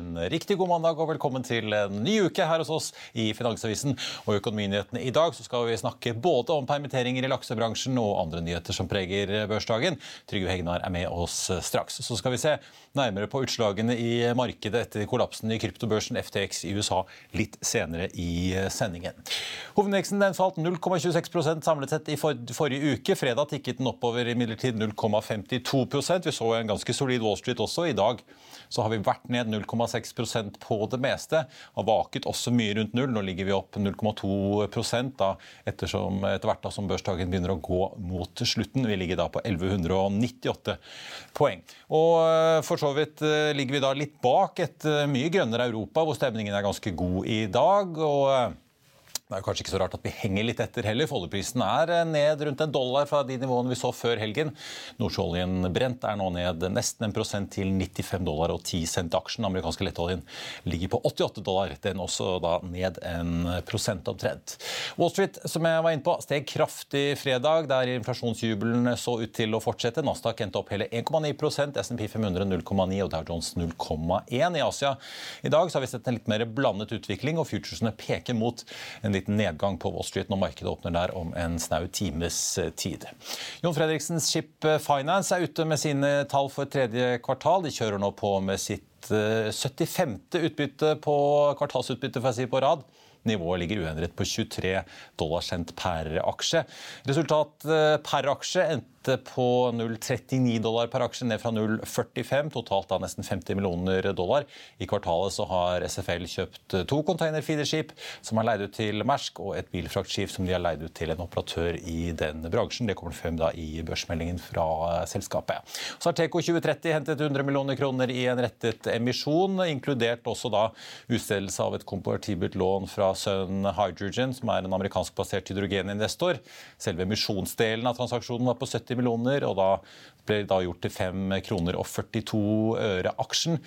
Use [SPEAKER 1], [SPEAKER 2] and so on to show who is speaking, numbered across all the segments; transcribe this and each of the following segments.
[SPEAKER 1] En riktig god mandag og velkommen til en ny uke her hos oss i Finansavisen og Økonominyhetene. I dag så skal vi snakke både om permitteringer i laksebransjen og andre nyheter som preger børsdagen. Trygve Hegnar er med oss straks. Så skal vi se nærmere på utslagene i markedet etter kollapsen i kryptobørsen FTX i USA litt senere i sendingen. Hovedindeksen den falt 0,26% samlet sett i forrige uke. Fredag tikket den oppover imidlertid 0,52% Vi så en ganske solid Wall Street også i dag så har vi vært ned 0,6% på det meste. Har vaket også mye rundt null. Nå ligger vi opp 0,2 da, ettersom, etter hvert da, som børsdagen begynner å gå mot slutten. Vi ligger da på 1198 poeng. Og eh, for så vidt eh, ligger vi da litt bak et eh, mye grønnere Europa, hvor stemningen er ganske god i dag. og det er kanskje ikke så rart at vi henger litt etter heller. Folleprisen er eh, ned rundt en dollar fra de nivåene vi så før helgen. Nordsjøoljen brent er nå ned nesten en prosent til 95 dollar og 10 cent aksjen. Amerikanske lettoljen ligger på 88 dollar. Den også da ned en prosent omtrent. Wall Street som jeg var inne på, steg kraftig fredag, der inflasjonsjubelen så ut til å fortsette. Nasdaq endte opp hele 1,9% SMP 500 0,9 og Dow Jones 0,1 i Asia. I dag har vi sett en litt mer blandet utvikling, og futuresene peker mot en liten nedgang på Wall Street når markedet åpner der om en snau times eh, tid. Jon Fredriksens Ship Finance er ute med sine tall for tredje kvartal. De kjører nå på med sitt 75. Eh, utbytte på kvartalsutbytte for å si på rad. Nivået ligger uendret på 23 dollarcent per aksje. Resultat eh, per aksje endte endte på 0,39 dollar per aksje, ned fra 0,45. Totalt da nesten 50 millioner dollar. I kvartalet så har SFL kjøpt to containerfeederskip som er leid ut til Mersk, og et bilfraktskip som de har leid ut til en operatør i den bransjen. Det kommer frem da i børsmeldingen fra selskapet. Så har Teco 2030 hentet 100 millioner kroner i en rettet emisjon, inkludert også da utstedelse av et konvertibelt lån fra Sun Hydrogen, som er en amerikanskbasert hydrogeninvestor. Selve emisjonsdelen av transaksjonen var på 70 50 millioner, og da ble det da gjort til 5 kroner og 42 øre aksjen.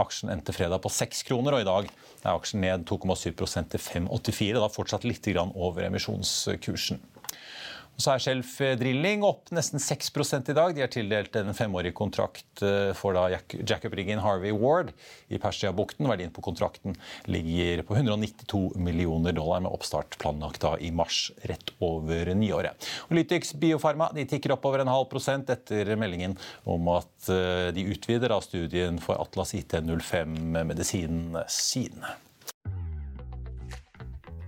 [SPEAKER 1] Aksjen endte fredag på 6 kroner, og i dag er aksjen ned 2,7% til 5,84. Da fortsatt litt over emisjonskursen. Så er Shelf Drilling opp nesten 6 i dag. De er tildelt en femårig kontrakt eh, for da jackup-riggen Harvey Ward i Persiabukten. Verdien på kontrakten ligger på 192 millioner dollar, med oppstart planlagt da i mars, rett over nyåret. Lytix Biofarma de tikker opp over en halv prosent etter meldingen om at eh, de utvider da studien for Atlas IT05-medisinen sin.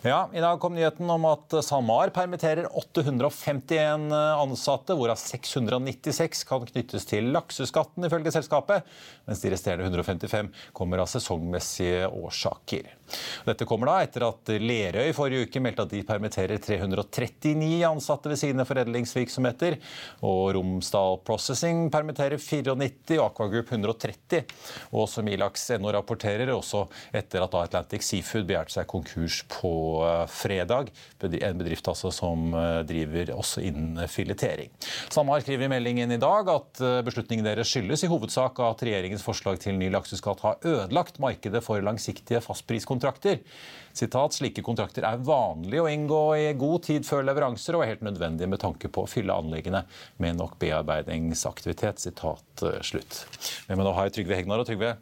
[SPEAKER 1] Ja, I dag kom nyheten om at SalMar permitterer 851 ansatte, hvorav 696 kan knyttes til lakseskatten, ifølge selskapet, mens de resterende 155 kommer av sesongmessige årsaker. Dette kommer da etter at Lerøy forrige uke meldte at de permitterer 339 ansatte ved sine foredlingsvirksomheter. Og Romsdal Processing permitterer 94 og Aquagroup 130. Og som Ilax.no rapporterer, også etter at Atlantic Seafood begjærte seg konkurs på eh, fredag. En bedrift altså som eh, driver også innen filetering. SalMar skriver i meldingen i dag at eh, beslutningen deres skyldes i hovedsak at regjeringens forslag til ny lakseskatt har ødelagt markedet for langsiktige fastpriskontrakter. Sitat, Slike kontrakter er vanlig å inngå i god tid før leveranser og er helt nødvendig med tanke på å fylle anleggene med nok bearbeidingsaktivitet. Sitat eh, slutt. Men nå har jeg Trygve Hegnar og Trygve.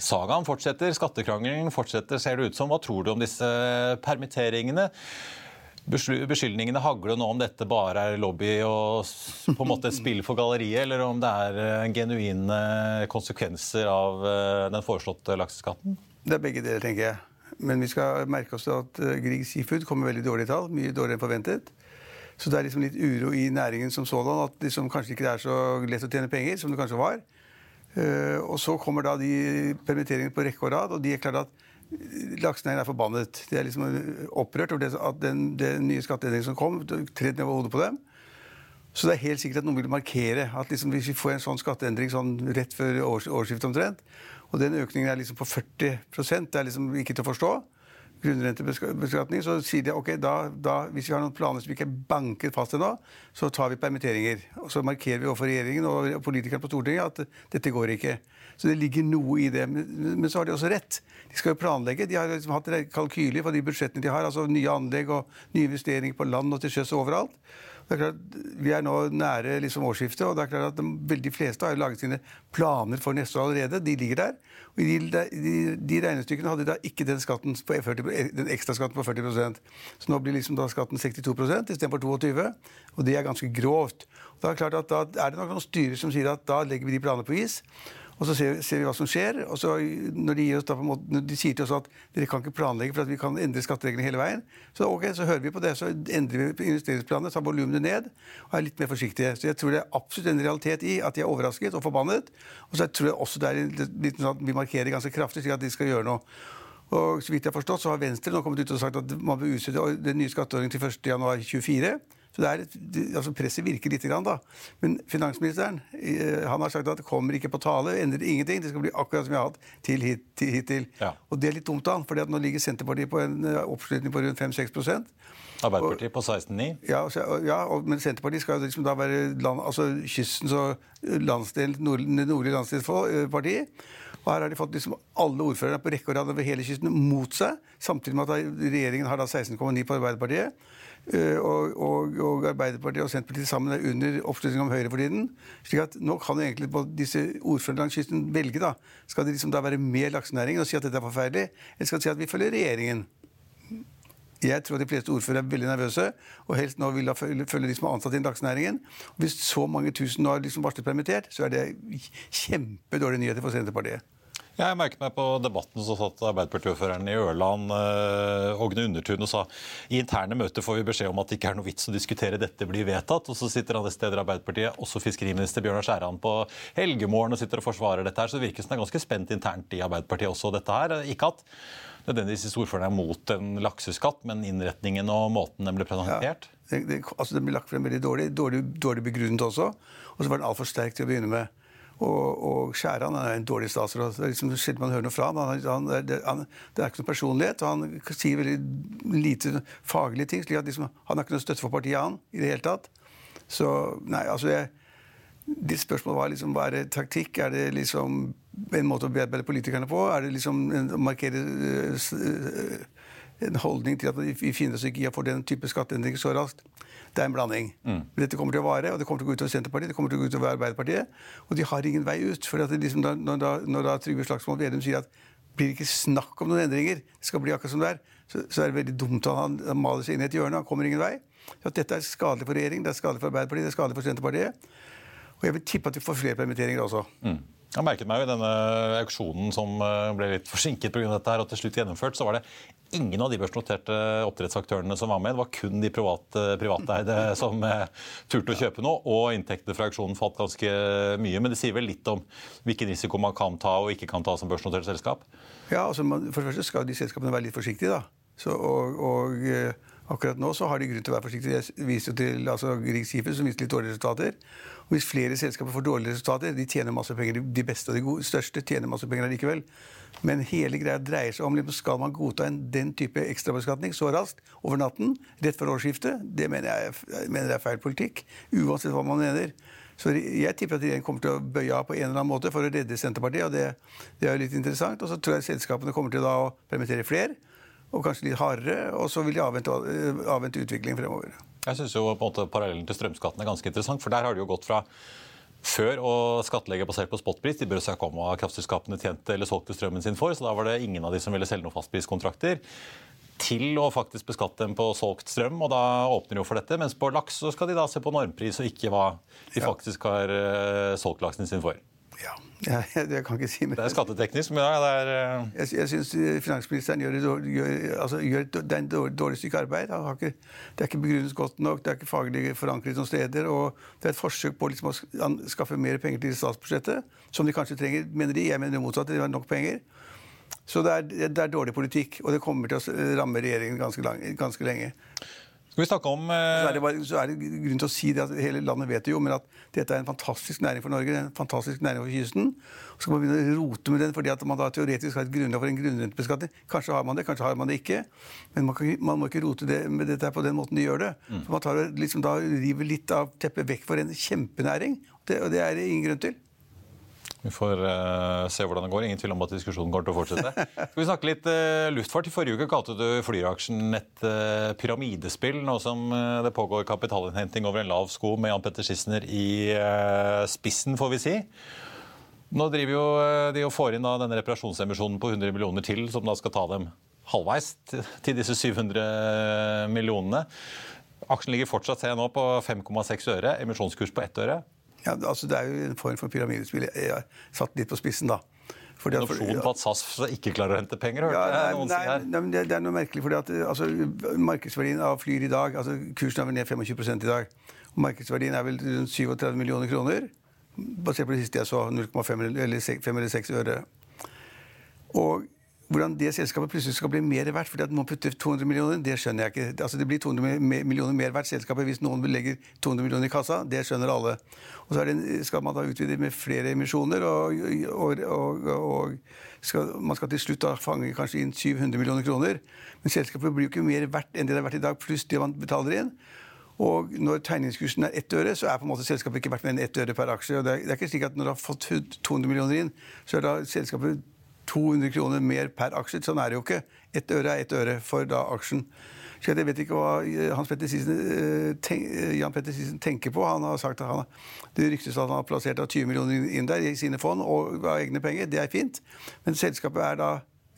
[SPEAKER 1] Sagaen fortsetter, skattekrangelen fortsetter, ser det ut som. Hva tror du om disse permitteringene? beskyldningene hagler nå om dette bare er lobby og på en måte et spill for galleriet, eller om det er eh, genuine konsekvenser av eh, den foreslåtte lakseskatten?
[SPEAKER 2] Det er begge deler, tenker jeg. Men vi skal merke oss at eh, Grieg Seafood kommer veldig dårlig i tall. Mye dårligere enn forventet. Så det er liksom litt uro i næringen som sådan. At liksom kanskje ikke er så lett å tjene penger som det kanskje var. Og så kommer da de permitteringene på rekke og rad, og de er klart at Laksenæringen er forbannet. De er liksom opprørt over at den, den nye skatteendringen som kom, tredde ned over hodet på dem. Så det er helt sikkert at noen vil markere at liksom hvis vi får en sånn skatteendring sånn rett før års, årsskiftet omtrent, og den økningen er liksom på 40 det er liksom ikke til å forstå, grunnrentebeskatning, så sier de ok, da, da, hvis vi har noen planer som ikke er banket fast ennå, så tar vi permitteringer. Og så markerer vi overfor regjeringen og politikerne på Stortinget at dette går ikke. Så det ligger noe i det. Men, så har de også rett. De skal jo planlegge. De har liksom hatt kalkyler for de budsjettene de har. altså Nye anlegg og nye investeringer på land og til sjøs overalt. Det er klart, Vi er nå nære liksom årsskiftet, og det er klart at de veldig fleste har laget sine planer for neste år allerede. De ligger der. Og de, de, de regnestykkene hadde de da ikke den, på 40, den ekstra skatten på 40% Så nå blir liksom da skatten 62% istedenfor 22 og det er ganske grovt. Og da er det klart at da er det nok noen styrer som sier at da legger vi de planene på is. Og så ser, ser, vi hva som skjer. og så Når de, måte, når de sier til oss at dere kan ikke planlegge for at vi kan endre skattereglene hele veien, så ok, så hører vi på det. Så endrer vi investeringsplanene, tar volumene ned og er litt mer forsiktige. Så jeg tror det er absolutt en realitet i at de er overrasket og forbannet. Og så tror jeg også det er litt sånn at vi markerer ganske kraftig slik at de skal gjøre noe. Og så vidt jeg har forstått, så har Venstre nå kommet ut og sagt at man bør utsette den nye skatteordningen til 1.1.24. Så det er et, altså Presset virker litt, da. Men finansministeren eh, han har sagt at det kommer ikke på tale, endrer ingenting. Det skal bli akkurat som vi har hatt til hittil. Ja. Og det er litt dumt, da, for nå ligger Senterpartiet på en eh, oppslutning på rundt 5-6%
[SPEAKER 1] Arbeiderpartiet på 16,9?
[SPEAKER 2] Ja, ja og, men Senterpartiet skal liksom da være land, altså kystens og landsdel, nord, nordlige landsdelsparti. Og her har de fått liksom alle ordførerne på rekke og rad over hele kysten mot seg. Samtidig med at regjeringen har da 16,9 på Arbeiderpartiet. Eh, og, og, og, Arbeiderpartiet og Senterpartiet sammen er under oppslutning om Høyre for tiden. slik at nå kan egentlig disse ordførerne langs kysten velge. da. Skal de liksom da være med laksenæringen og si at dette er forferdelig, eller skal de si at vi følger regjeringen? Jeg tror de fleste ordførere er veldig nervøse og helst nå vil da følge, de som er ansatt i laksenæringen. Hvis så mange tusen har liksom varslet permittert, så er det kjempedårlige nyheter for Senterpartiet.
[SPEAKER 1] Jeg merket meg på debatten så satt Arbeiderpartiordføreren i Ørland, uh, Ågne Undertun, og sa i interne møter får vi beskjed om at det ikke er noe vits å diskutere dette blir vedtatt. Og så sitter andre steder Arbeiderpartiet, også fiskeriminister Bjørnar Skjæran på Helgemorgen og sitter og forsvarer dette her. Så det virker som det er ganske spent internt i Arbeiderpartiet også, dette her. Ikke at nødvendigvis ordføreren er mot en lakseskatt, men innretningen og måten den ble presentert?
[SPEAKER 2] Ja, det, det, altså Den ble lagt frem veldig dårlig, dårlig, dårlig begrunnet også. Og så var den altfor sterk til å begynne med. Og, og Skjæran er en dårlig statsråd. Det er liksom sjelden man hører noe fra ham. Han, han, det, han, det er ikke noe personlighet, og han sier veldig lite faglige ting. slik at liksom, Han har ikke noe støtte for partiet, han, i det hele tatt. Så nei, altså jeg, Ditt spørsmål var liksom, hva er det taktikk? Er det liksom en måte å bearbeide politikerne på? Er det liksom å markere uh, en holdning til at vi finner oss ikke i å få den type skatteendringer så raskt? Det er en blanding. Mm. Dette kommer til å vare, og det kommer til å gå utover Senterpartiet det kommer til å gå utover Arbeiderpartiet. Og de har ingen vei ut. for liksom da, når, da, når da Trygve Slagsvold Vedum sier at blir det ikke snakk om noen endringer, det skal bli akkurat som det er, så, så er det veldig dumt at han, han maler seg inn i et hjørne. Han kommer ingen vei. Så dette er skadelig for regjeringen, det er skadelig for Arbeiderpartiet, det er skadelig for Senterpartiet. Og jeg vil tippe at vi får flere permitteringer også. Mm.
[SPEAKER 1] Jeg merket meg jo i denne auksjonen som eh, ble litt forsinket av dette her, og til slutt gjennomført, så var det ingen av de børsnoterte oppdrettsaktørene som var med. Det var kun de private, privateide som eh, turte å kjøpe noe. Og inntektene fra auksjonen falt ganske mye. Men det sier vel litt om hvilken risiko man kan ta og ikke kan ta som børsnotert selskap?
[SPEAKER 2] Ja, altså For det første skal de selskapene være litt forsiktige. da. Så, og, og eh, akkurat nå så har de grunn til å være forsiktige. Jeg viser til altså, Grieg Seafood, som viste litt dårlige resultater. Og Hvis flere selskaper får dårlige resultater, de tjener masse penger, de beste og de gode, største tjener masse penger likevel. Men hele greia dreier seg om liksom, skal man godta en, den type ekstrabeskatning så raskt over natten, rett før årsskiftet. Det mener jeg, jeg mener er feil politikk, uansett hva man mener. Så jeg tipper at regjeringen kommer til å bøye av på en eller annen måte for å redde Senterpartiet. og Det, det er litt interessant. Og så tror jeg selskapene kommer til å permittere flere, og kanskje litt hardere. Og så vil de avvente, avvente utviklingen fremover.
[SPEAKER 1] Jeg måte Parallellen til strømskatten er ganske interessant. for Der har det jo gått fra før å skattlegge basert på spotpris. De bør ikke om hva kraftselskapene tjente eller solgte strømmen sin for. så Da var det ingen av de som ville selge noen fastpriskontrakter. Til å faktisk beskatte dem på solgt strøm, og da åpner de jo for dette. Mens på laks så skal de da se på normpris og ikke hva de faktisk har uh, solgt laksen sin for.
[SPEAKER 2] Ja, jeg, jeg, kan ikke si
[SPEAKER 1] mer. Det er skatteteknisk, men ja, det er uh...
[SPEAKER 2] Jeg, jeg syns finansministeren gjør, dårlig, gjør, altså, gjør et, er dårlig, dårlig stykke arbeid. Ikke, det er ikke begrunnet godt nok, det er ikke faglig forankret noen steder. Og det er et forsøk på liksom, å skaffe mer penger til statsbudsjettet, som de kanskje trenger, mener de. Jeg mener det motsatte, de har nok penger. Så det er, det er, dårlig politikk, og det kommer til å ramme regjeringen ganske, lang, ganske lenge.
[SPEAKER 1] Skal vi snakke om eh...
[SPEAKER 2] så, er det bare, så er det grunn til å si det at Hele landet vet det jo, men at dette er en fantastisk næring for Norge. en fantastisk næring for kysten. Så skal man begynne å rote med den fordi at man da teoretisk har et grunnlag for en grunnrentebeskatning. Kanskje har man det, kanskje har man det ikke. Men man, kan, man må ikke rote det med dette på den måten de gjør det. Mm. For Man tar, liksom, da river litt av teppet vekk for en kjempenæring. Det, og det er det ingen grunn til.
[SPEAKER 1] Vi får uh, se hvordan det går. Ingen tvil om at diskusjonen går til å fortsette. Skal vi snakke litt uh, luftfart? I forrige uke kalte du flyaksjen et uh, pyramidespill, nå som det pågår kapitalinnhenting over en lav sko med Jan Petter Schissner i spissen, får vi si. Nå driver jo de og får inn da, denne reparasjonsemisjonen på 100 millioner til, som da skal ta dem halvveis til disse 700 millionene. Aksjen ligger fortsatt se nå på 5,6 øre, emisjonskurs på 1 øre.
[SPEAKER 2] Ja, altså Det er jo en form for pyramidespill. Jeg har satt litt på spissen, da.
[SPEAKER 1] Fordi en opsjon på at SAS ikke klarer å hente penger?
[SPEAKER 2] Ja, nei, nei, nei, nei, det er noe merkelig. fordi at altså, Markedsverdien av Flyr i dag altså Kursen er vel ned 25 i dag. og Markedsverdien er vel rundt 37 millioner kroner. Basert på det siste jeg så, 0,5 eller 5 eller 6 øre. Og hvordan det selskapet plutselig skal bli mer verdt fordi at man putter 200 millioner, det skjønner jeg ikke. Altså Det blir 200 millioner mer verdt selskapet hvis noen legger 200 millioner i kassa. Det skjønner alle. Og så det, skal man da utvide med flere emisjoner, og, og, og, og skal, man skal til slutt da fange kanskje inn 700 millioner kroner. Men selskapet blir jo ikke mer verdt enn det det er verdt i dag, pluss det man betaler inn. Og når tegningskursen er ett øre, så er på en måte selskapet ikke verdt mer enn ett øre per aksje. Og det er, det er ikke slik at når du har fått 200 millioner inn, så er da selskapet 200 kroner mer per aksje. Sånn er det jo ikke. Ett øre er ett øre for da aksjen. Så jeg vet ikke hva eh, Hans Petter Sisen, eh, tenk, eh, Jan Petter Sisen tenker på. Han har sagt at han, Det ryktes at han har plassert 20 millioner inn der i sine fond og av egne penger. Det er fint. Men selskapet er da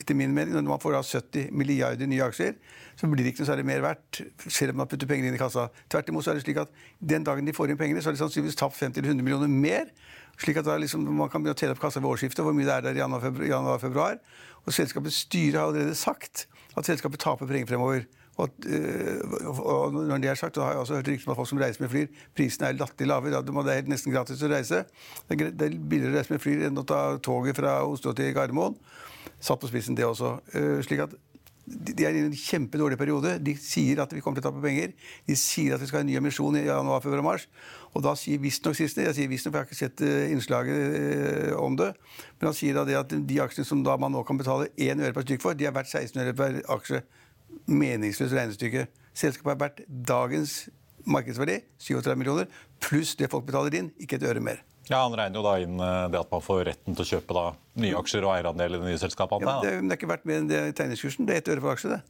[SPEAKER 2] etter min mening, når man får da 70 milliarder nye aksjer, så blir det ikke noe særlig mer verdt, selv om man putter penger inn i kassa. Tvert imot så er det slik at den dagen de får inn pengene, så har de sannsynligvis tapt 50-100 millioner mer slik at liksom, man kan begynne å telle opp kassa ved årsskiftet, hvor mye det er der i januar-februar. Og selskapets styre har allerede sagt at selskapet taper penger fremover. Og, øh, og, når det er sagt, har jeg også hørt rykter om at folk som reiser med flyr, prisene er latterlig lave. Det er nesten gratis å reise. Det er billigere å reise med flyr enn å ta toget fra Oslo til Gardermoen. Satt på spissen, det også. Uh, slik at de er i en kjempedårlig periode. De sier at vi kommer til å tape penger. De sier at vi skal ha en ny emisjon i januar, februar, mars. Og da sier visstnok siste, jeg sier visstnok, for jeg har ikke sett uh, innslaget uh, om det, men han sier da det at de aksjene som da man nå kan betale 1 øre per stykk for, de er verdt 16 øre per aksje. Meningsløst regnestykke. Selskapet er verdt dagens markedsverdi, 37 millioner, pluss det folk betaler inn, ikke et øre mer.
[SPEAKER 1] Ja, Han regner jo da inn eh, det at man får retten til å kjøpe da, nye aksjer og eierandel i det nye selskapet.
[SPEAKER 2] Ja, det, det, er ikke verdt mer enn det tegningskursen. Det er ett øre for aksje. det.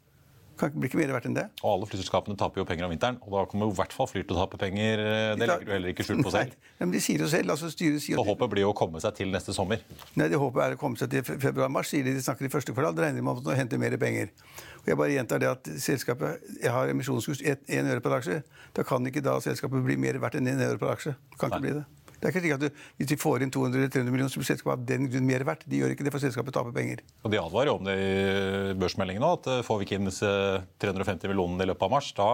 [SPEAKER 2] Kan ikke bli ikke mer verdt enn det.
[SPEAKER 1] Og alle flyselskapene taper jo penger om vinteren. Og da kommer jo i hvert fall Flyr til å tape penger. Eh, det legger du heller ikke skjul på selv.
[SPEAKER 2] Nei, men de sier jo selv, altså styret sier
[SPEAKER 1] Så håpet blir jo å komme seg til neste sommer?
[SPEAKER 2] Nei, det håpet er å komme seg til februar-mars, sier de. De snakker i første kvartal. Da regner de med å hente mer penger. Og jeg bare gjentar det at selskapet jeg har emisjonskurs 1 øre per aksje. Da kan ikke da selskapet bli mer verdt enn 1 øre per aksje. Kan ikke Nei. bli det. Det er ikke slik at du, Hvis de får inn 200-300 millioner, så blir selskapet av den grunn mer verdt. De gjør ikke det, for selskapet taper penger.
[SPEAKER 1] Og De advarer jo om det i børsmeldingen òg, at eh, får vi ikke inn disse 350 millionene i løpet av mars, da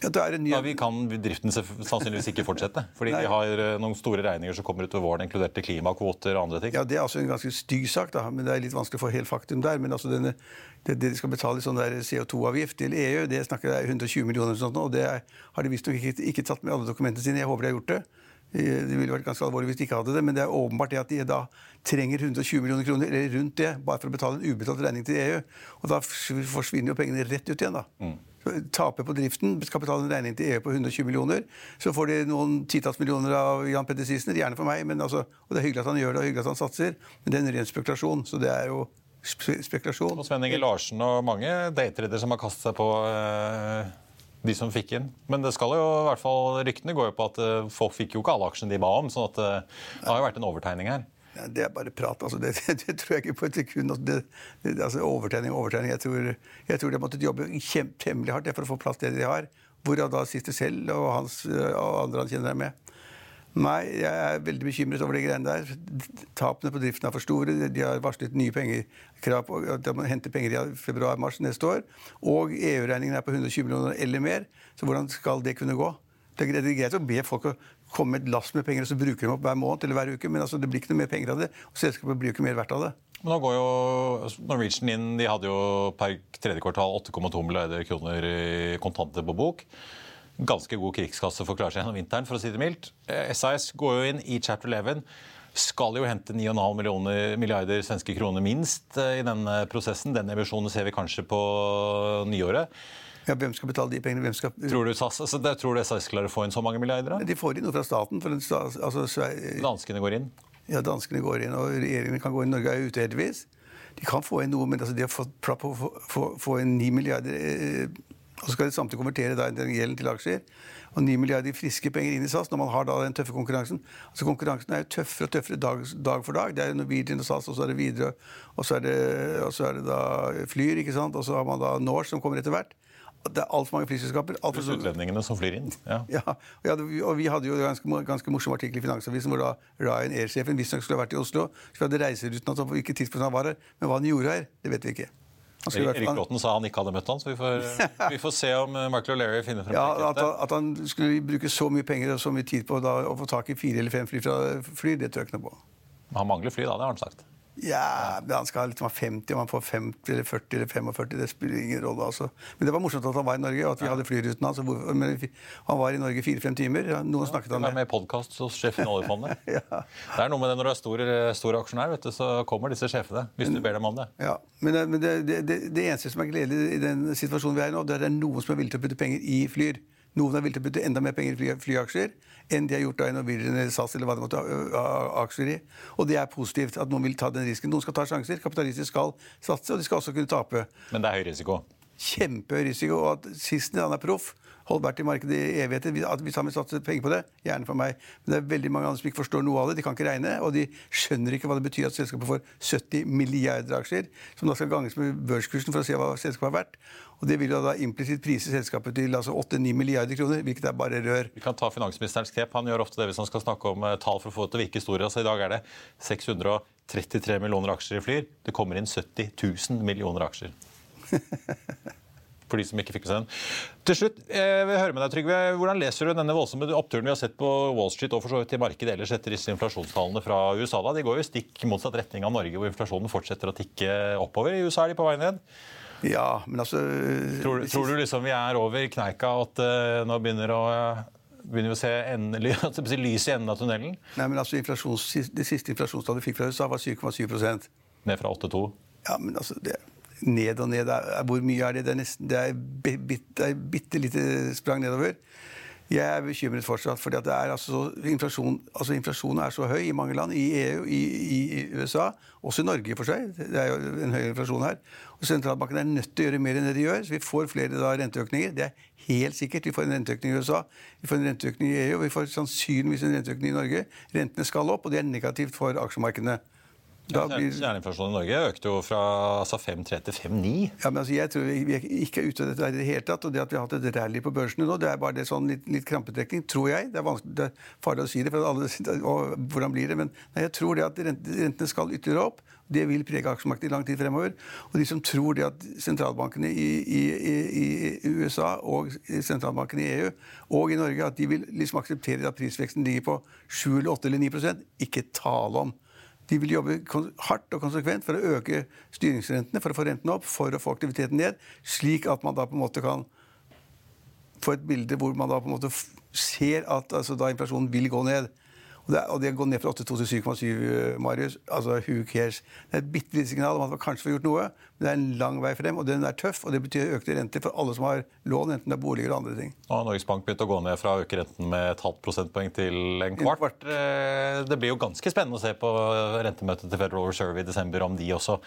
[SPEAKER 2] Ja, ny...
[SPEAKER 1] ja, vi kan driften sannsynligvis ikke fortsette. Fordi vi har eh, noen store regninger som kommer utover våren, inkludert klimakvoter og andre ting.
[SPEAKER 2] Ja, Det er altså en ganske stygg sak, da, men det er litt vanskelig å få helt faktum der. Men altså denne, det, det de skal betale i sånn CO2-avgift til EU, det snakker jeg 120 millioner sånt, og det er, har de visstnok ikke, ikke tatt med alle dokumentene sine. Jeg håper de har gjort det. Eh, Det ville vært ganske alvorlig hvis de ikke hadde det, men det er åpenbart det at de da trenger 120 millioner kroner, eller rundt det, bare for å betale en ubetalt regning til EU. Og da forsvinner jo pengene rett ut igjen, da. Så Taper på driften, skal betale en regning til EU på 120 millioner. Så får de noen titalls millioner av Jan Petter Sissener, gjerne for meg, men altså, og det er hyggelig at han gjør det, og hyggelig at han satser, men det er en ren spekulasjon. Så det er jo spekulasjon.
[SPEAKER 1] Og Sven Inge Larsen og mange daytradere som har kastet seg på eh, de som fikk inn. Men det skal jo i hvert fall, ryktene går jo på at eh, folk fikk jo ikke alle aksjene de ba om. sånn at eh, det har jo vært en overtegning her.
[SPEAKER 2] Det er bare prat. altså. Det, det, det tror jeg ikke på et sekund. Altså, det, altså, overtegning overtegning. Jeg tror, jeg tror de har måttet jobbe temmelig hardt for å få plass til det de har. Hvorav da sitter selv og, hans, øh, og andre han kjenner er med. Nei, jeg er veldig bekymret over de greiene der. Tapene på driften er for store. De har varslet nye penger, krav på de må hente penger i februar-mars neste år. Og EU-regningen er på 120 millioner eller mer. Så hvordan skal det kunne gå? Det er greit å be folk å komme med et lass med penger og så bruker de opp hver måned eller hver uke, men altså, det blir ikke noe mer penger av det. Og selskapet blir jo ikke mer verdt av det.
[SPEAKER 1] Men nå går jo Norwegian inn De hadde jo per tredje kvartal 8,2 milliarder kroner i kontanter på bok. Ganske god krigskasse for å klare seg gjennom vinteren, for å si det mildt. Eh, SAS går jo inn i chapter 11. Skal jo hente 9,5 milliarder svenske kroner minst eh, i denne prosessen. Den emisjonen ser vi kanskje på nyåret.
[SPEAKER 2] Ja, hvem skal betale de pengene? Hvem skal...
[SPEAKER 1] Tror du, SAS, altså, det- tror du SAS klarer å få inn så mange milliarder? da?
[SPEAKER 2] De får inn noe fra staten. For den, sta- altså, Sve-
[SPEAKER 1] Danskene går inn.
[SPEAKER 2] ja, danskene går inn, og regjeringen kan gå inn. Norge er ute, heldigvis. De kan få inn noe, men altså, de har fått få- få- få inn 9 milliarder eh, Og så skal de samtidig konvertere da, den gjelden til aksjer. Og 9 milliarder i friske penger inn i SAS når man har da den tøffe konkurransen. Altså Konkurransen er jo tøffere og tøffere dag, dag for dag. Det er jo Norwegian og SAS, og så er det videre, og så er det, og så er det da Flyr, ikke sant? og så har man da Norse som kommer etter hvert. Det er altfor mange flyselskaper. alt for
[SPEAKER 1] utlendingene som flyr inn. Ja.
[SPEAKER 2] ja, og ja, og vi hadde jo en ganske, ganske morsom artikkel i Finansavisen hvor da Ryan Air-sjefen visstnok skulle ha vært i Oslo. Så vi hadde reiseruten og på hvilket tidspunkt han var her. Men hva han gjorde her, det vet vi ikke.
[SPEAKER 1] Erik Bråten sa han ikke hadde møtt han, så vi får, vi får se om eh, Michael O'Leary finner frem
[SPEAKER 2] ja, at, at han skulle bruke så mye penger og så mye tid på da, å få tak i fire eller fem fly fra fly, det tror jeg ikke noe på.
[SPEAKER 1] Han mangler fly, da. Det har han sagt.
[SPEAKER 2] Ja, men Han skal liksom ha 50, om han får 50 eller 40 eller 45, det spiller ingen rolle. altså. Men det var morsomt at han var i Norge, og at vi hadde flyruten hans. Men han var i Norge fire-fem timer. Ja, noen snakket han med.
[SPEAKER 1] med i podkast hos sjefen i oljefondet.
[SPEAKER 2] Ja.
[SPEAKER 1] Det er noe med det når du er stor, stor aksjonær, vet du, så kommer disse sjefene. Hvis du ber dem om det.
[SPEAKER 2] Ja, Men, det, men det, det, det, det eneste som er gledelig i den situasjonen vi er i nå, det er noen som er villig til å putte penger i Flyr. Noen er villig til å putte enda mer penger i fly, flyaksjer enn de har gjort da i Norwegian eller SAS eller hva det måtte ha aksjer i. Og det er positivt at noen vil ta den risken. Noen skal ta sjanser. Kapitalister skal satse, og de skal også kunne tape.
[SPEAKER 1] Men det er høy risiko.
[SPEAKER 2] Kjempehøy risiko. Og at Sissener han er proff. Holdt vært i markedet i evigheter. At Hvis han vil satse penger på det, gjerne for meg. Men det er veldig mange andre som ikke forstår noe av det. De kan ikke regne, og de skjønner ikke hva det betyr at selskapet får 70 milliarder aksjer, som da skal ganges med børskursen for å se hva selskapet er verdt. Og det vil jo da implisitt prise selskapet til altså 8-9 milliarder kroner, hvilket er bare rør.
[SPEAKER 1] Vi kan ta finansministerens grep. Han gjør ofte det hvis han skal snakke om eh, tall for å få det til å virke store. Altså, I dag er det 633 millioner aksjer i Flyr. Det kommer inn 70 000 millioner aksjer. For de som ikke fikk med seg den. Til slutt, jeg vil høre med deg, Trygve. Hvordan leser du denne voldsomme oppturen vi har sett på Wall Street og for så vidt i markedet ellers etter disse inflasjonstallene fra USA? da? De går jo stikk motsatt retning av Norge, hvor inflasjonen fortsetter å tikke oppover. I USA er de på vei ned.
[SPEAKER 2] Ja, men altså
[SPEAKER 1] Tror, tror du liksom vi er over kneika, og at uh, nå begynner, å, begynner vi å se blir lys i enden av tunnelen?
[SPEAKER 2] Nei, men altså Det siste inflasjonstallet vi fikk fra USA, var 7,7%
[SPEAKER 1] Ned fra 8,2.
[SPEAKER 2] Ja, men altså det, Ned og ned, hvor mye er det? Det er, nesten, det er, bi- bit, det er bitte lite sprang nedover. Jeg er bekymret fortsatt, er altså, inflasjon, altså inflasjonen er så høy i mange land, i EU, i, i USA, også i Norge for seg. Det er jo en høy inflasjon her. Og Sentralbanken er nødt til å gjøre mer enn det de gjør, så vi får flere da, renteøkninger. Det er helt sikkert. Vi får en renteøkning i USA, vi får en renteøkning i EU, og vi får sannsynligvis en renteøkning i Norge. Rentene skal opp, og det er negativt for aksjemarkedene. Da blir,
[SPEAKER 1] Kjerneinflasjonen i Norge økte jo fra altså 5,3 til 5,9.
[SPEAKER 2] ja, men altså, jeg tror vi, ikke er ute av dette i det hele tatt. Og det at vi har hatt et rally på børsene nå, det er bare det sånn litt, litt krampetrekning, tror jeg. Det er, det er farlig å si det, for alle, og hvordan blir det? Men nei, jeg tror det at rentene skal ytterligere opp. Det vil prege aksjemarkedet i lang tid fremover. Og de som tror det at sentralbankene i, i, i, i USA og sentralbankene i EU og i Norge at de vil liksom akseptere at prisveksten ligger på 7 eller 8 eller 9% ikke tale om. De vil jobbe hardt og konsekvent for å øke styringsrentene, for å få rentene opp, for å få aktiviteten ned, slik at man da på en måte kan få et bilde hvor man da på en måte ser at altså, da inflasjonen vil gå ned. Og det, og det går ned fra 8,2 til 7,7, eh, Marius. Altså, who cares? Det er et bitte lite signal om at man kanskje får gjort noe, men det er en lang vei frem, og den er tøff. Og det betyr økte renter for alle som har lån, enten det er boliger eller andre ting.
[SPEAKER 1] Nå har Norges Bank begynt å gå ned fra å øke renten med et halvt prosentpoeng til en kvart.
[SPEAKER 2] kvart.
[SPEAKER 1] Eh, Det blir jo ganske spennende å se på rentemøtet til Federal Reserve i desember om de også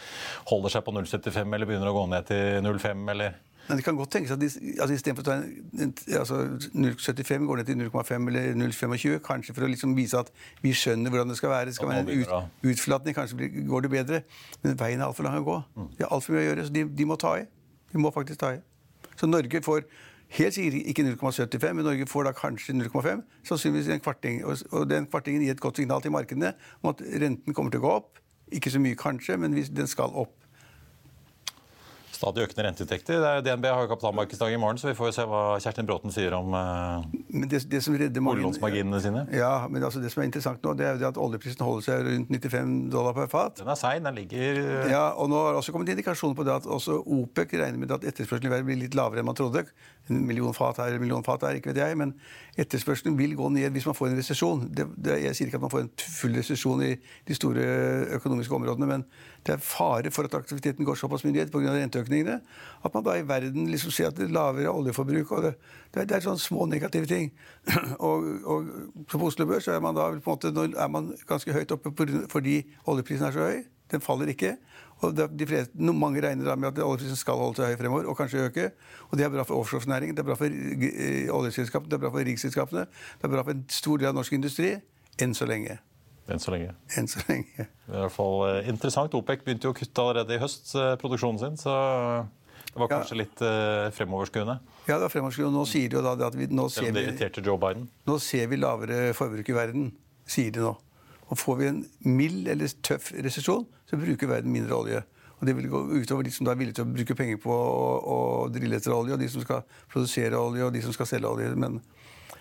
[SPEAKER 1] holder seg på 0,75 eller begynner å gå ned til 0,5 eller
[SPEAKER 2] Men det kan godt tenkes at de, altså istedenfor å ta en, altså 0,75 går ned til 0,5 eller 0,25, kanskje for å liksom vise at vi skjønner hvordan det skal være. Det skal være en ut, utflatning, kanskje blir, går det bedre. Men veien er altfor lang å gå. Det er altfor mye å gjøre, så de, de må ta i. De må faktisk ta i. Så Norge får helt sikkert ikke 0,75, men Norge får da kanskje 0,5. Sannsynligvis en kvarting. Og, og den kvartingen gir et godt signal til markedene om at renten kommer til å gå opp. Ikke så mye kanskje, men hvis den skal opp.
[SPEAKER 1] Stadig økende renteinntekter. Er- DNB har jo kapitalmarkedsdag i morgen, så vi får jo se hva Kjerstin Bråten sier om eh,
[SPEAKER 2] Men det, det som redder mange
[SPEAKER 1] sine.
[SPEAKER 2] Ja, men altså det som er interessant nå, det er jo det at oljeprisen holder seg rundt 95 dollar per fat.
[SPEAKER 1] Den er sein, den ligger eh,
[SPEAKER 2] Ja, og nå har også kommet indikasjoner på det at også OPEC regner med at etterspørselen i verden blir litt lavere enn man trodde. En million fat her, en million fat der, ikke vet jeg. Men etterspørselen vil gå ned hvis man får en resesjon. Jeg sier ikke at man får en full resesjon i de store økonomiske områdene, men det er fare for at aktiviteten går såpass mye ned pga. Renteøkningene at man da i verden liksom ser at det er lavere oljeforbruk. og Det, det, er, det er sånne små negative ting. og, og på Oslo Børs er man da på en måte, er man ganske høyt oppe fordi oljeprisen er så høy. Den faller ikke. Og de fleste, mange regner da med at oljeprisen skal holde seg høy fremover, og kanskje øke. Og det er bra for offshorenæringen, det er bra for eh, oljeselskapene, det er bra for riksselskapene, det er bra for en stor del av norsk industri. Enn så lenge.
[SPEAKER 1] Enn så lenge.
[SPEAKER 2] Enn så lenge.
[SPEAKER 1] Det er i hvert fall eh, interessant. OPEC begynte jo å kutte allerede i høst eh, produksjonen sin, så det var
[SPEAKER 2] Ja.
[SPEAKER 1] kanskje litt eh, fremoverskuende.
[SPEAKER 2] Ja, det var fremoverskuende. Nå sier de jo da at vi, nå ser vi,
[SPEAKER 1] Joe Biden.
[SPEAKER 2] nå ser vi lavere forbruk i verden, sier de nå. Og får vi en mild eller tøff resesjon, så bruker verden mindre olje. Og det vil gå utover de som er villige til å bruke penger på å, å drille etter olje, og de som skal produsere olje, og de som skal selge olje. Men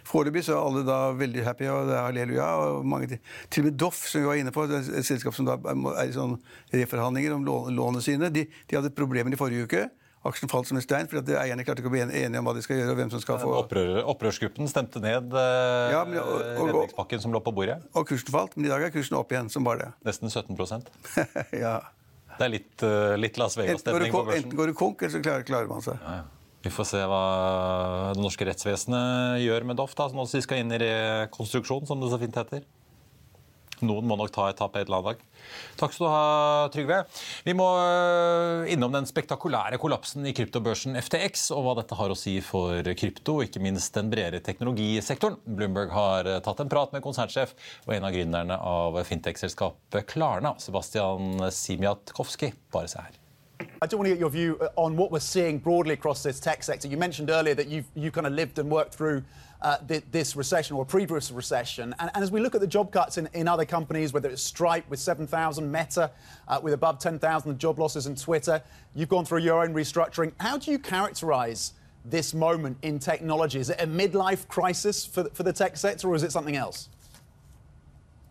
[SPEAKER 2] foreløpig er alle da veldig happy, og det er halleluja. og mange til, og med Doff, som vi var inne på, et selskap som da er i sånn reforhandlinger om lånet lånene sine, de, de hadde problemer i forrige uke. Aksjen falt som en stein, fordi eierne klarte ikke å bli enige om hva de skal gjøre. og hvem som skal få...
[SPEAKER 1] Opprør, opprørsgruppen stemte ned eh,
[SPEAKER 2] Ja, men- og- og-
[SPEAKER 1] redningspakken som lå på bordet.
[SPEAKER 2] Og kursen falt, men i dag er kursen opp igjen, som bare det.
[SPEAKER 1] Nesten 17%
[SPEAKER 2] ja.
[SPEAKER 1] Det er litt, eh, litt Las Vegas-stemning på
[SPEAKER 2] børsen. enten går det konk, eller så klarer, klarer man seg.
[SPEAKER 1] Ja, ja. Vi får se hva det norske rettsvesenet gjør med Doff, da, som de skal inn i rekonstruksjon, som det så fint heter. Noen må nok ta et tap et eller annet dag. Takk skal du ha, Trygve. Vi må øh, innom den spektakulære kollapsen i kryptobørsen FTX, og hva dette har å si for krypto, ikke minst den bredere teknologisektoren. Bloomberg har øh, tatt en prat med konsernsjef og en av gründerne av fintech-selskapet Klarna, Sebastian Simiatkovskij. Bare se her.
[SPEAKER 3] I do want to get your view uh, on what we're seeing broadly across this tech sector. You mentioned earlier that you've you kind of lived and worked through uh, thi- this recession or previous recession. And, and as we look at the job cuts in, in other companies, whether it's Stripe with 7,000, Meta uh, with above 10,000 job losses, and Twitter, you've gone through your own restructuring. How do you characterize this moment in technology? Is it a midlife crisis for, the- for the tech sector, or is it something else?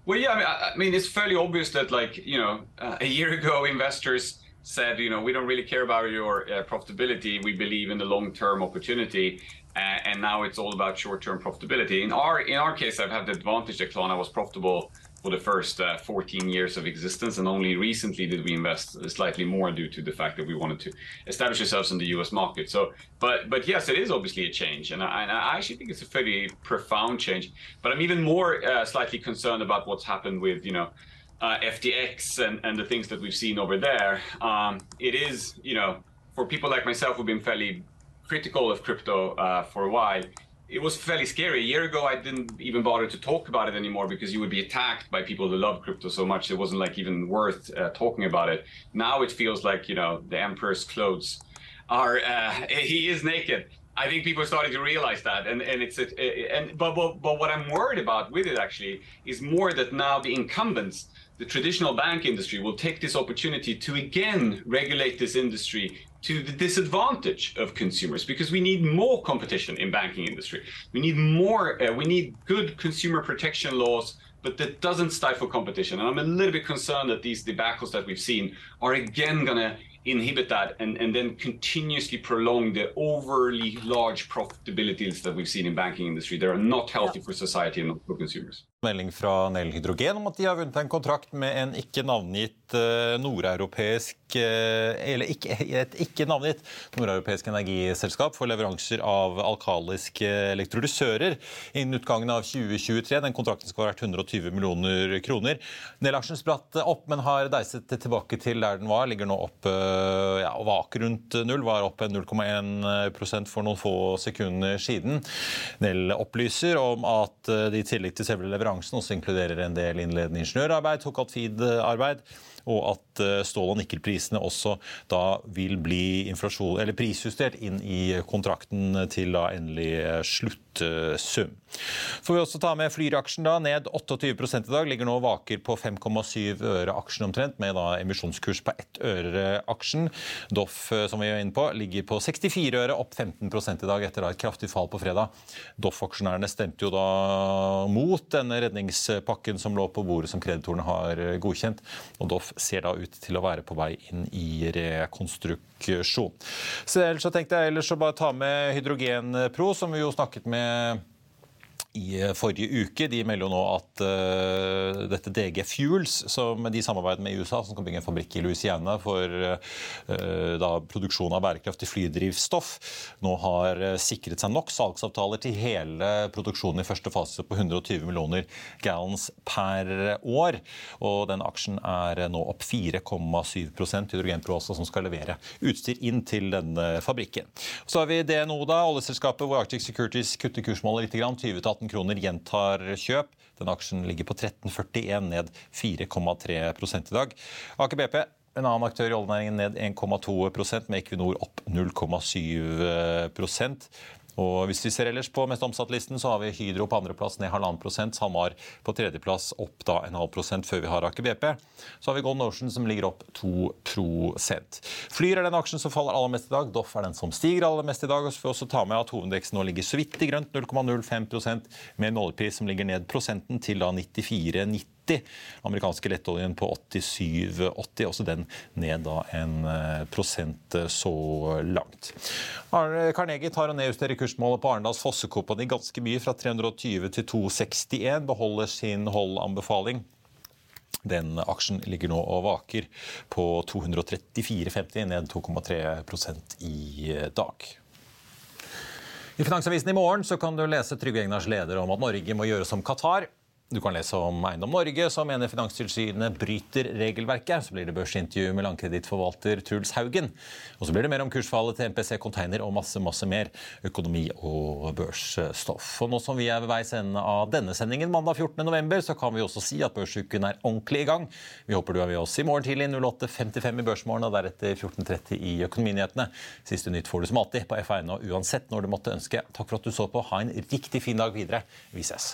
[SPEAKER 4] Well, yeah, I mean, I mean, it's fairly obvious that, like, you know, uh, a year ago, investors said, you know, we don't really care about your uh, profitability. We believe in the long-term opportunity, uh, and now it's all about short-term profitability. In our in our case, I've had the advantage that Klarna was profitable for the first uh, 14 years of existence, and only recently did we invest slightly more due to the fact that we wanted to establish ourselves in the U.S. market. So, but but yes, it is obviously a change, and I, and I actually think it's a fairly profound change. But I'm even more uh, slightly concerned about what's happened with you know uh, FTX and, and the things that we've seen over there. Um, it is, you know, for people like myself who've been fairly critical of crypto uh, for a while, it was fairly scary. A year ago, I didn't even bother to talk about it anymore because you would be attacked by people who love crypto so much. It wasn't like even worth uh, talking about it. Now it feels like you know the emperor's clothes are uh, he is naked. I think people are starting to realize that, and and it's a, and but, but but what I'm worried about with it actually is more that now the incumbents, the traditional bank industry, will take this opportunity to again regulate this industry to the disadvantage of consumers because we need more competition in banking industry. We need more. Uh, we need good consumer protection laws but that doesn't stifle competition. And I'm a little bit concerned that these debacles that we've seen are again going to inhibit that and, and then continuously prolong the overly large profitabilities that we've seen in banking industry. They are not healthy for society and not for consumers.
[SPEAKER 1] Melding fra Nell Hydrogen om at de har vunnet en kontrakt med en ikke navngitt uh, nordeuropeisk uh, Eller ikke, et ikke navngitt nordeuropeisk energiselskap for leveranser av alkaliske elektrolysører innen utgangen av 2023. Den kontrakten skal ha vært 120 millioner kroner. Nell-aksjen spratt opp, men har deiset tilbake til der den var. Ligger nå opp ja, vak rundt null. Var opp 0,1% for noen få sekunder siden. Nell opplyser om at de i tillegg til selve leveransen konferansen også inkluderer en del innledende ingeniørarbeid, såkalt feed-arbeid, og at eh, stål- og nikkelprisene også da vil bli prisjustert inn i kontrakten til da endelig eh, sluttsum. Får vi også ta med Flyr-aksjen da, ned 28 i dag. Ligger nå vaker på 5,7 øre aksjen omtrent, med da emisjonskurs på 1 øre aksjen. Doff, eh, som vi er inne på, ligger på 64 øre, opp 15 i dag etter da et kraftig fall på fredag. Doff-aksjonærene stemte jo da mot denne redningspakken som lå på bordet som kreditorene har godkjent. og Doff ser da ut til å være på vei inn i rekonstruksjon. Så ellers så tenkte jeg ellers å bare ta med Hydrogenpro, som vi jo snakket med i forrige uke. De melder jo nå at uh, dette DG Fuels, som de samarbeider med i USA, som skal bygge en fabrikk i Louisiana for uh, da, produksjon av bærekraftig flydrivstoff, nå har sikret seg nok salgsavtaler til hele produksjonen i første fase på 120 millioner gallons per år. Og den aksjen er nå opp 4,7 Hydrogenpro også, som skal levere utstyr inn til denne fabrikken. Så har vi DNO, da, oljeselskapet hvor Arctic Securities kutter kursmålet litt, 20-18 18 kroner gjentar kjøp. Den aksjen ligger på 13,41, ned 4,3 i dag. Aker BP en annen aktør i oljenæringen ned 1,2% med Equinor opp 0,7 og hvis vi ser ellers på mest omsatt-listen, så har vi Hydro på andreplass ned halvannen prosent. SalMar på tredjeplass opp da en halv prosent før vi har Aker BP. Så har vi Golden Ocean som ligger opp 2 Flyr er den aksjen som faller aller mest i dag. Doff er den som stiger aller mest i dag. Og så får vi også ta med at hovedindeksen nå ligger så vidt i grønt, 0,05% med en oljepris som ligger ned prosenten til da 94,90 80. Amerikanske lettoljen på 87,80. Også den ned da en eh, prosent eh, så langt. Carnegie tar og nedjusterer kursmålet på Arendals Fossekompani ganske mye, fra 320 til 261. Beholder sin holdanbefaling. Den aksjen ligger nå og vaker på 234,50, ned 2,3% i dag. I Finansavisen i morgen så kan du lese Trygve Egnars leder om at Norge må gjøre som Qatar. Du kan lese om Eiendom Norge, som mener Finanstilsynet bryter regelverket. Så blir det børsintervju med langkredittforvalter Truls Haugen. Og så blir det mer om kursfallet til MPC Container og masse masse mer økonomi og børsstoff. Og nå som vi er ved veis ende av denne sendingen mandag 14.11, så kan vi også si at børsuken er ordentlig i gang. Vi håper du er med oss i morgen tidlig 08.55 i Børsmorgen og deretter 14.30 i Økonominyhetene. Siste nytt får du som alltid på F1 og uansett når du måtte ønske. Takk for at du så på. Ha en riktig fin dag videre. Vi ses.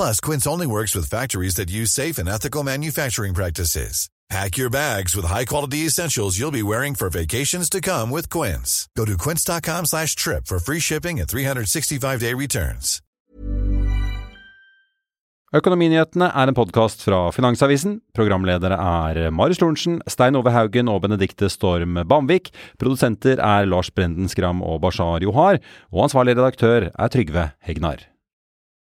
[SPEAKER 5] Plus, Quince only works with factories that use safe and ethical manufacturing practices. Pack your bags with high-quality essentials you'll be wearing for vacations to come with Quince. Go to quince.com slash trip for free shipping and 365-day returns.
[SPEAKER 6] Økonominyhetene er en podkast fra Finansavisen. Programledere er Marius Lorentzen, Stein Ove Haugen og Benedikte Storm Bamvik. Produsenter er Lars Brenden Skram og Bashar Johar. Og ansvarlig redaktør er Trygve Hegnar.